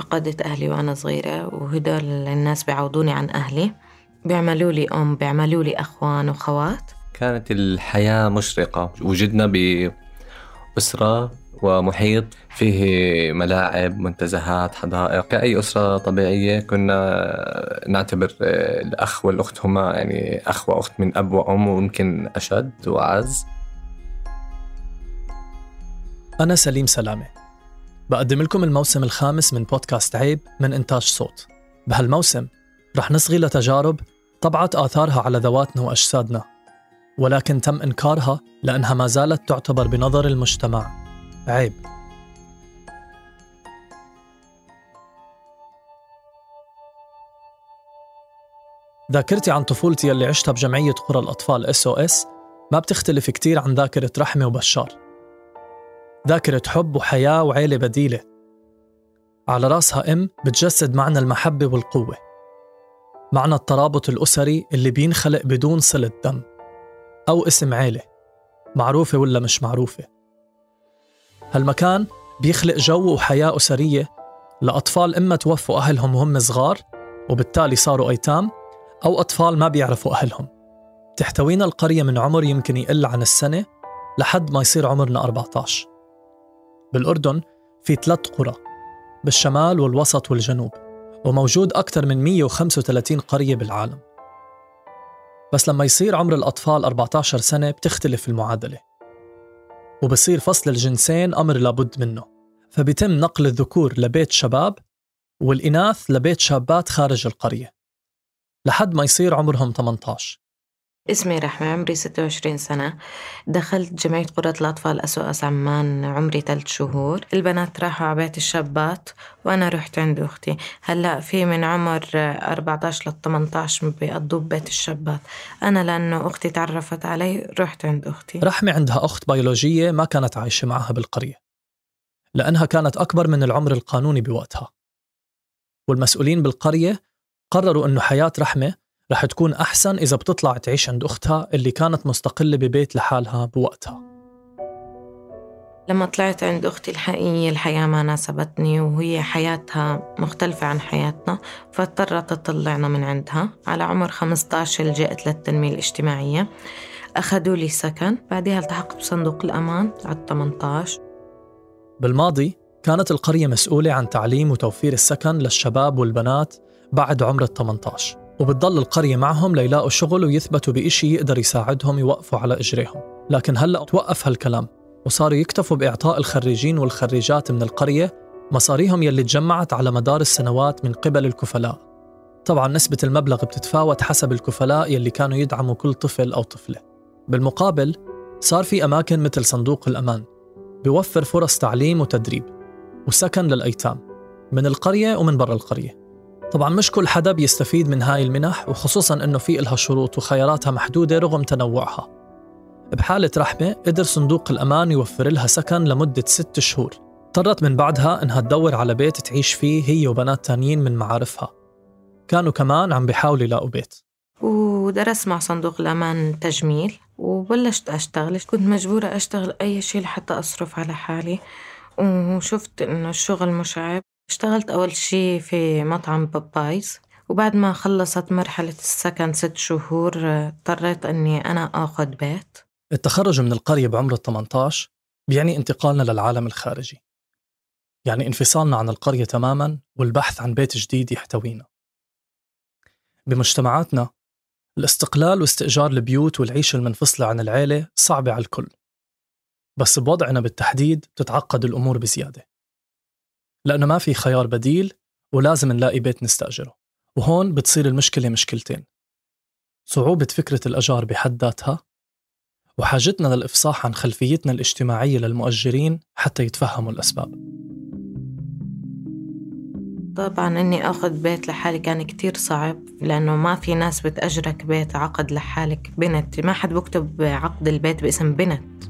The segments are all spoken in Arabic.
فقدت أهلي وأنا صغيرة وهدول الناس بيعوضوني عن أهلي. بيعملوا لي أم بيعملوا لي أخوان وخوات. كانت الحياة مشرقة. وجدنا بأسرة ومحيط فيه ملاعب منتزهات حدائق. كأي أسرة طبيعية كنا نعتبر الأخ والأخت هما يعني أخ وأخت من أب وأم ويمكن أشد وأعز. أنا سليم سلامة. بقدم لكم الموسم الخامس من بودكاست عيب من إنتاج صوت. بهالموسم رح نصغي لتجارب طبعت آثارها على ذواتنا وأجسادنا ولكن تم إنكارها لأنها ما زالت تعتبر بنظر المجتمع. عيب. ذاكرتي عن طفولتي اللي عشتها بجمعية قرى الأطفال اس ما بتختلف كتير عن ذاكرة رحمة وبشار. ذاكرة حب وحياة وعيلة بديلة. على رأسها أم بتجسد معنى المحبة والقوة. معنى الترابط الأسري اللي بينخلق بدون صلة دم أو اسم عيلة معروفة ولا مش معروفة. هالمكان بيخلق جو وحياة أسرية لأطفال إما توفوا أهلهم وهم صغار وبالتالي صاروا أيتام أو أطفال ما بيعرفوا أهلهم. تحتوينا القرية من عمر يمكن يقل عن السنة لحد ما يصير عمرنا 14 بالأردن في ثلاث قرى بالشمال والوسط والجنوب وموجود أكثر من 135 قرية بالعالم. بس لما يصير عمر الأطفال 14 سنة بتختلف المعادلة وبصير فصل الجنسين أمر لابد منه فبيتم نقل الذكور لبيت شباب والإناث لبيت شابات خارج القرية لحد ما يصير عمرهم 18 اسمي رحمة عمري 26 سنة. دخلت جمعية قرة الأطفال أسوأس عمان عمري ثلاث شهور. البنات راحوا على بيت الشابات وأنا رحت عند أختي. هلأ في من عمر 14 ل 18 بيقضوا ببيت الشابات. أنا لأنه أختي تعرفت علي رحت عند أختي. رحمة عندها أخت بيولوجية ما كانت عايشة معها بالقرية لأنها كانت أكبر من العمر القانوني بوقتها. والمسؤولين بالقرية قرروا أنه حياة رحمة رح تكون أحسن إذا بتطلع تعيش عند أختها اللي كانت مستقلة ببيت لحالها بوقتها. لما طلعت عند أختي الحقيقية الحياة ما ناسبتني وهي حياتها مختلفة عن حياتنا فاضطرت تطلعنا من عندها. على عمر 15 لجأت للتنمية الاجتماعية. أخذوا لي سكن. بعدها التحقت بصندوق الأمان على 18 بالماضي كانت القرية مسؤولة عن تعليم وتوفير السكن للشباب والبنات بعد عمر ال 18 وبتضل القرية معهم ليلاقوا شغل ويثبتوا بإشي يقدر يساعدهم يوقفوا على إجريهم. لكن هلأ توقف هالكلام وصاروا يكتفوا بإعطاء الخريجين والخريجات من القرية مصاريهم يلي تجمعت على مدار السنوات من قبل الكفلاء. طبعا نسبة المبلغ بتتفاوت حسب الكفلاء يلي كانوا يدعموا كل طفل أو طفلة. بالمقابل صار في أماكن مثل صندوق الأمان بيوفر فرص تعليم وتدريب وسكن للأيتام من القرية ومن برا القرية. طبعا مش كل حدا بيستفيد من هاي المنح وخصوصا إنه في إلها شروط وخياراتها محدودة رغم تنوعها. بحالة رحمة قدر صندوق الأمان يوفر لها سكن لمدة ست شهور. اضطرت من بعدها إنها تدور على بيت تعيش فيه هي وبنات تانيين من معارفها. كانوا كمان عم بيحاولوا يلاقوا بيت. ودرست مع صندوق الأمان تجميل وبلشت أشتغل. كنت مجبورة أشتغل أي شيء لحتى أصرف على حالي وشفت إنه الشغل مشعب اشتغلت أول شي في مطعم بابايز وبعد ما خلصت مرحلة السكن ست شهور اضطريت أني أنا أخذ بيت. التخرج من القرية بعمر ال 18 بيعني انتقالنا للعالم الخارجي. يعني انفصالنا عن القرية تماما والبحث عن بيت جديد يحتوينا. بمجتمعاتنا الاستقلال واستئجار البيوت والعيشة المنفصلة عن العيلة صعبة على الكل. بس بوضعنا بالتحديد بتتعقد الأمور بزيادة. لأنه ما في خيار بديل ولازم نلاقي بيت نستأجره. وهون بتصير المشكلة مشكلتين. صعوبة فكرة الأجار بحد ذاتها وحاجتنا للإفصاح عن خلفيتنا الاجتماعية للمؤجرين حتى يتفهموا الأسباب. طبعا إني آخذ بيت لحالي كان كتير صعب لأنه ما في ناس بتأجرك بيت عقد لحالك بنت. ما حد بكتب عقد البيت باسم بنت.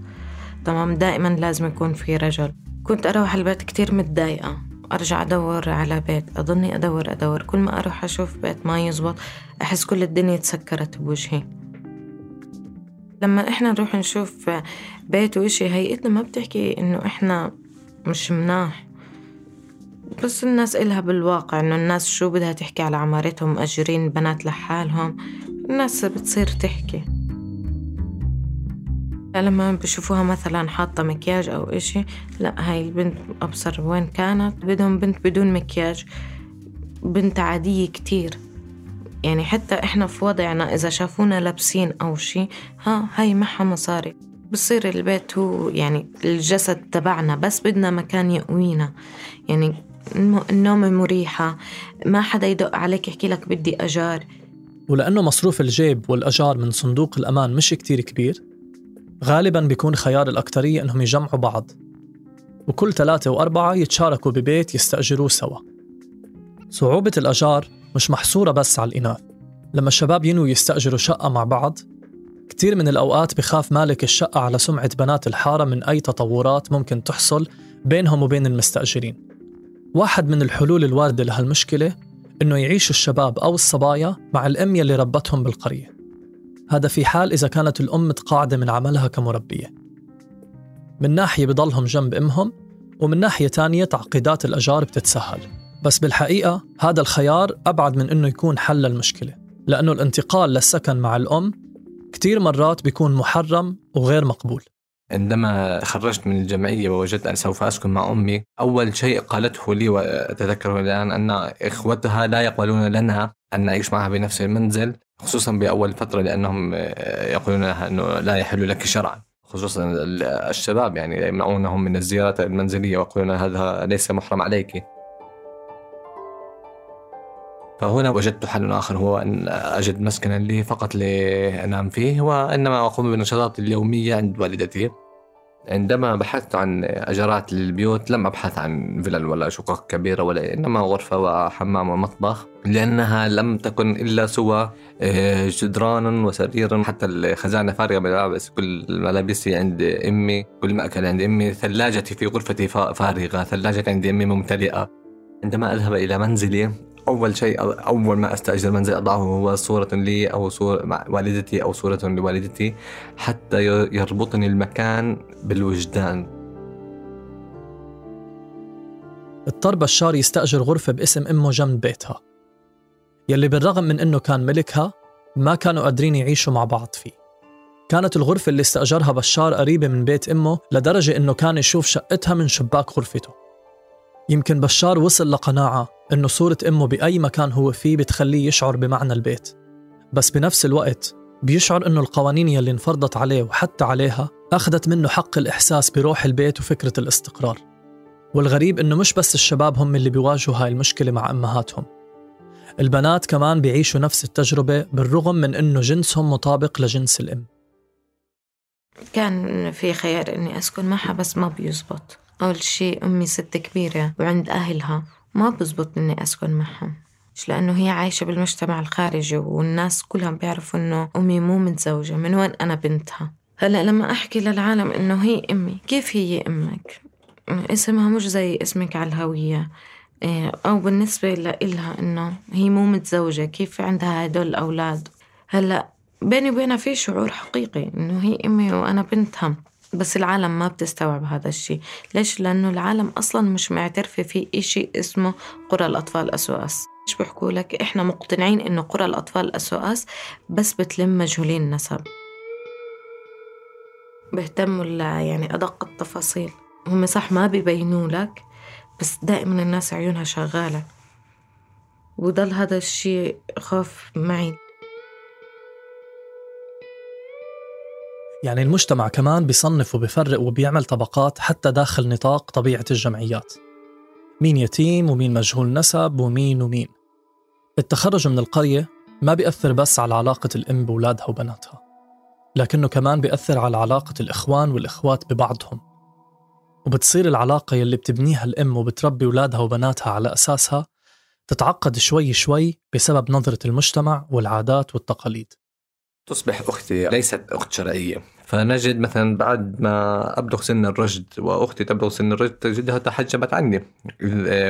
تمام؟ دائما لازم يكون في رجل. كنت أروح البيت كتير متضايقة. أرجع أدور على بيت. أضلني أدور أدور. كل ما أروح أشوف بيت ما يزبط أحس كل الدنيا تسكرت بوجهي. لما إحنا نروح نشوف بيت وإشي هيئتنا ما بتحكي إنه إحنا مش مناح. بس الناس إلها بالواقع إنه الناس شو بدها تحكي على عمارتهم مأجرين بنات لحالهم. الناس بتصير تحكي. لما بشوفوها مثلا حاطة مكياج أو إشي لا هاي البنت أبصر وين كانت؟ بدهم بنت بدون مكياج. بنت عادية كتير. يعني حتى إحنا في وضعنا إذا شافونا لابسين أو شي ها هاي معها مصاري. بصير البيت هو يعني الجسد تبعنا بس بدنا مكان يقوينا. يعني النوم مريحة. ما حدا يدق عليك يحكي لك بدي أجار. ولأنه مصروف الجيب والأجار من صندوق الأمان مش كتير كبير. غالبا بيكون خيار الأكترية إنهم يجمعوا بعض وكل ثلاثة وأربعة يتشاركوا ببيت يستأجروه سوا. صعوبة الأجار مش محصورة بس على الإناث لما الشباب ينووا يستأجروا شقة مع بعض كتير من الأوقات بخاف مالك الشقة على سمعة بنات الحارة من أي تطورات ممكن تحصل بينهم وبين المستأجرين. واحد من الحلول الواردة لهالمشكلة إنه يعيش الشباب أو الصبايا مع الأم يلي ربتهم بالقرية. هذا في حال إذا كانت الأم متقاعدة من عملها كمربية. من ناحية بضلهم جنب أمهم ومن ناحية تانية تعقيدات الأجار بتتسهل. بس بالحقيقة هذا الخيار أبعد من أنه يكون حل المشكلة لأنه الانتقال للسكن مع الأم كتير مرات بيكون محرم وغير مقبول. عندما خرجت من الجمعية ووجدت أن سوف أسكن مع أمي أول شيء قالته لي وأتذكره الآن أن إخوتها لا يقبلون لنا أن نعيش معها بنفس المنزل خصوصا بأول فترة لأنهم يقولون لها أنه لا يحل لك شرعا. خصوصا الشباب يعني يمنعونهم من الزيارات المنزلية ويقولون هذا ليس محرم عليك. فهنا وجدت حل آخر هو أن أجد مسكنا لي فقط لأنام فيه وإنما أقوم بالنشاطات اليومية عند والدتي. عندما بحثت عن أجارات للبيوت لم أبحث عن فلل ولا شقق كبيرة ولا إنما غرفة وحمام ومطبخ لأنها لم تكن إلا سوى آه، جدران وسرير حتى الخزانة فارغة بالملابس كل ملابسي عند أمي كل مأكل عند أمي ثلاجتي في غرفتي فارغة ثلاجتي عند أمي ممتلئة. عندما أذهب إلى منزلي أول شيء أول ما أستأجر منزل أضعه هو صورة لي أو صورة مع والدتي أو صورة لوالدتي حتى يربطني المكان بالوجدان. اضطر بشار يستأجر غرفة باسم أمه جنب بيتها. يلي بالرغم من أنه كان ملكها ما كانوا قادرين يعيشوا مع بعض فيه. كانت الغرفة اللي استأجرها بشار قريبة من بيت أمه لدرجة أنه كان يشوف شقتها من شباك غرفته. يمكن بشار وصل لقناعة إنه صورة أمه بأي مكان هو فيه بتخليه يشعر بمعنى البيت. بس بنفس الوقت بيشعر إنه القوانين يلي انفرضت عليه وحتى عليها أخذت منه حق الإحساس بروح البيت وفكرة الاستقرار. والغريب إنه مش بس الشباب هم اللي بيواجهوا هاي المشكلة مع أمهاتهم. البنات كمان بيعيشوا نفس التجربة بالرغم من إنه جنسهم مطابق لجنس الأم. كان في خيار إني أسكن معها بس ما بيزبط. أول شيء أمي ست كبيرة وعند أهلها ما بزبط إني أسكن معهم مش لأنه هي عايشة بالمجتمع الخارجي والناس كلهم بيعرفوا إنه أمي مو متزوجة من وين أنا بنتها؟ هلأ لما أحكي للعالم إنه هي أمي كيف هي أمك؟ اسمها مش زي اسمك على الهوية. إيه، أو بالنسبة لإلها إنه هي مو متزوجة كيف عندها هدول الأولاد هلأ بيني وبينها في شعور حقيقي إنه هي أمي وأنا بنتها. بس العالم ما بتستوعب هذا الشيء. ليش؟ لأنه العالم أصلا مش معترفة في إشي اسمه قرى الأطفال أسوأس. إيش بيحكوا لك؟ إحنا مقتنعين إنه قرى الأطفال أسوأس بس بتلم مجهولين النسب. بيهتموا يعني أدق التفاصيل. هم صح ما بيبينوا لك بس دائما الناس عيونها شغالة. وضل هذا الشيء خوف معي. يعني المجتمع كمان بيصنف وبيفرق وبيعمل طبقات حتى داخل نطاق طبيعة الجمعيات. مين يتيم ومين مجهول نسب ومين ومين. التخرج من القرية ما بيأثر بس على علاقة الأم بولادها وبناتها لكنه كمان بيأثر على علاقة الإخوان والإخوات ببعضهم. وبتصير العلاقة يلي بتبنيها الأم وبتربي ولادها وبناتها على أساسها تتعقد شوي شوي بسبب نظرة المجتمع والعادات والتقاليد. تصبح أختي ليست أخت شرعية. فنجد مثلا بعد ما أبلغ سن الرشد وأختي تبلغ سن الرشد تجدها تحجبت عني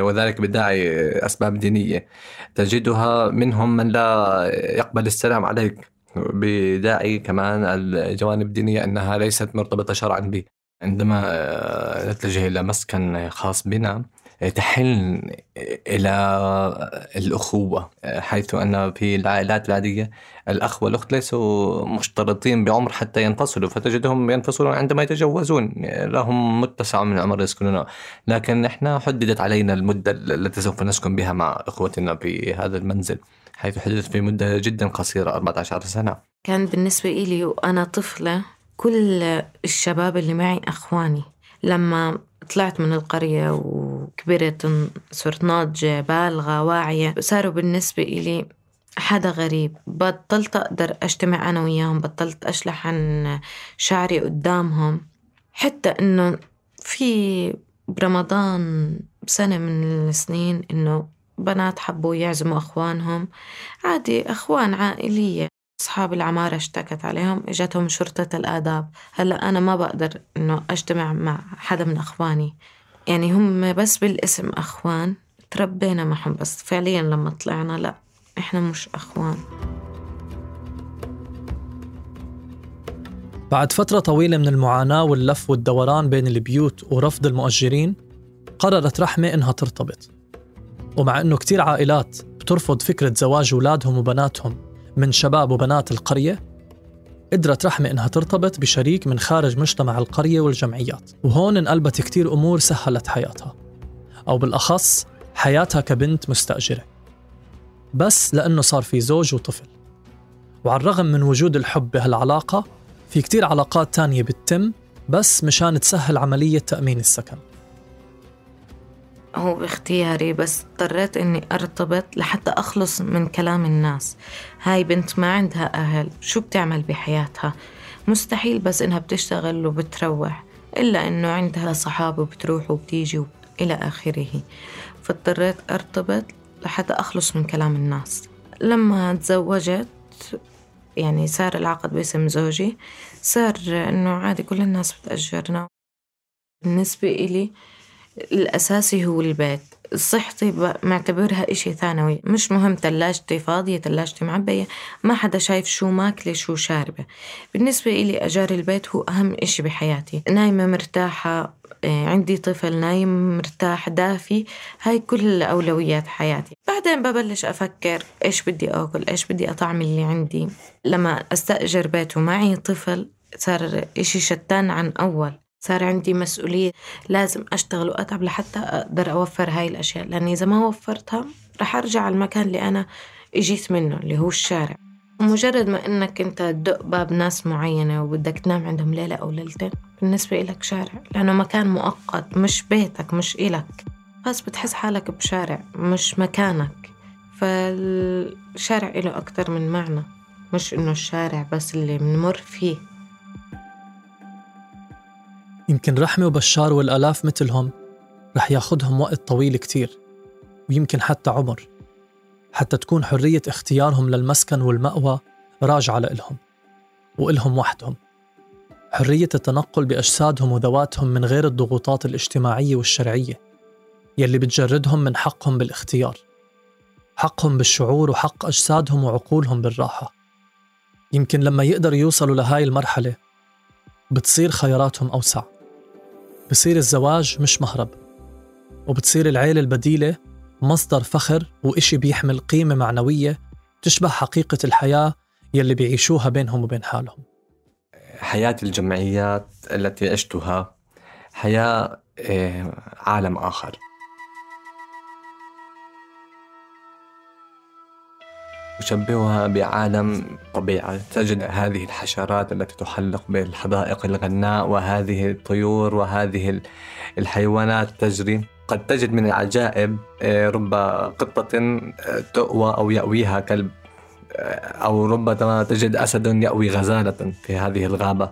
وذلك بداعي أسباب دينية. تجدها منهم من لا يقبل السلام عليك بداعي كمان الجوانب الدينية أنها ليست مرتبطة شرعا بي. عندما نتجه إلى مسكن خاص بنا تحن إلى الأخوة حيث أن في العائلات العادية الأخ والأخت ليسوا مشترطين بعمر حتى ينفصلوا فتجدهم ينفصلون عندما يتجوزون لهم متسع من العمر يسكنون. لكن إحنا حددت علينا المدة التي سوف نسكن بها مع إخوتنا في هذا المنزل حيث حددت في مدة جدا قصيرة 14 سنة. كان بالنسبة إلي وأنا طفلة كل الشباب اللي معي أخواني. لما طلعت من القرية وكبرت صرت ناضجة بالغة واعية صاروا بالنسبة إلي حدا غريب. بطلت أقدر أجتمع أنا وياهم بطلت أشلح عن شعري قدامهم. حتى إنه في برمضان بسنة من السنين إنه بنات حبوا يعزموا أخوانهم. عادي أخوان عائلية. أصحاب العمارة اشتكت عليهم إجتهم شرطة الآداب. هلأ أنا ما بقدر إنه أجتمع مع حدا من أخواني. يعني هم بس بالاسم أخوان تربينا معهم بس فعليا لما طلعنا لأ إحنا مش أخوان. بعد فترة طويلة من المعاناة واللف والدوران بين البيوت ورفض المؤجرين قررت رحمة إنها ترتبط. ومع إنه كتير عائلات بترفض فكرة زواج أولادهم وبناتهم من شباب وبنات القرية؟ قدرت رحمة إنها ترتبط بشريك من خارج مجتمع القرية والجمعيات وهون انقلبت كتير أمور سهلت حياتها أو بالأخص حياتها كبنت مستأجرة. بس لأنه صار في زوج وطفل. وعلى الرغم من وجود الحب بهالعلاقة في كتير علاقات تانية بتتم بس مشان تسهل عملية تأمين السكن. هو باختياري بس اضطريت إني أرتبط لحتى أخلص من كلام الناس. هاي بنت ما عندها أهل شو بتعمل بحياتها؟ مستحيل بس إنها بتشتغل وبتروح إلا إنه عندها صحاب وبتروح وبتيجي إلى آخره. فاضطريت أرتبط لحتى أخلص من كلام الناس. لما تزوجت يعني صار العقد باسم زوجي صار إنه عادي كل الناس بتأجرنا. بالنسبة إلي الأساسي هو البيت. صحتي معتبرها إشي ثانوي. مش مهم تلاجتي فاضية تلاجتي معبية. ما حدا شايف شو ماكلة شو شاربة. بالنسبة إلي أجار البيت هو أهم إشي بحياتي. نايمة مرتاحة آه، عندي طفل نايم مرتاح دافي. هاي كل أولويات حياتي. بعدين ببلش أفكر إيش بدي أكل إيش بدي أطعم اللي عندي. لما أستأجر بيت ومعي طفل صار إشي شتان عن أول. صار عندي مسؤولية لازم أشتغل وأتعب لحتى أقدر أوفر هاي الأشياء. لأن إذا ما وفرتها رح أرجع على المكان اللي أنا إجيت منه اللي هو الشارع. مجرد ما إنك أنت تدق باب ناس معينة وبدك تنام عندهم ليلة أو ليلتين بالنسبة إلك شارع. لأنه مكان مؤقت مش بيتك مش إلك. بس بتحس حالك بشارع مش مكانك. فالشارع إله أكتر من معنى. مش إنه الشارع بس اللي بنمر فيه. يمكن رحمة وبشار والآلاف مثلهم رح ياخدهم وقت طويل كتير ويمكن حتى عمر حتى تكون حرية اختيارهم للمسكن والمأوى راجعة لإلهم وإلهم وحدهم. حرية التنقل بأجسادهم وذواتهم من غير الضغوطات الاجتماعية والشرعية يلي بتجردهم من حقهم بالاختيار حقهم بالشعور وحق أجسادهم وعقولهم بالراحة. يمكن لما يقدروا يوصلوا لهاي المرحلة بتصير خياراتهم أوسع. بصير الزواج مش مهرب وبتصير العيلة البديلة مصدر فخر وإشي بيحمل قيمة معنوية تشبه حقيقة الحياة يلي بيعيشوها بينهم وبين حالهم. حياة الجمعيات التي عشتها حياة إيه، عالم آخر. أشبهها بعالم طبيعة. تجد هذه الحشرات التي تحلق بالحدائق الغناء وهذه الطيور وهذه الحيوانات تجري. قد تجد من العجائب آه، رب قطة آه، تؤوى أو يأويها كلب آه، أو ربما تجد أسد يأوي غزالة في هذه الغابة.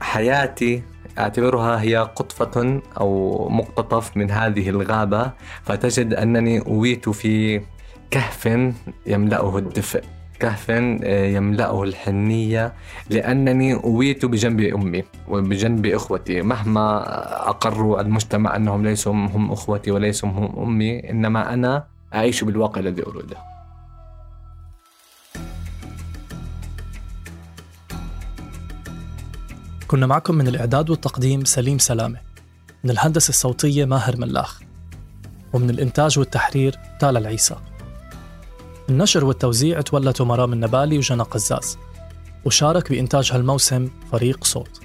حياتي أعتبرها هي قطفة أو مقتطف من هذه الغابة فتجد أنني أويت في كهف يملأه الدفء كهف آه، يملأه الحنية لأنني أويت بجنب أمي وبجنب إخوتي. مهما أقروا المجتمع أنهم ليسوا هم أخوتي وليسوا هم أمي إنما أنا أعيش بالواقع الذي أريده. كنا معكم من الإعداد والتقديم سليم سلامة. من الهندسة الصوتية ماهر ملاخ. ومن الإنتاج والتحرير تالا العيسى. النشر والتوزيع تولته مرام النبالي وجنى قزاز. وشارك بإنتاج هالموسم فريق صوت.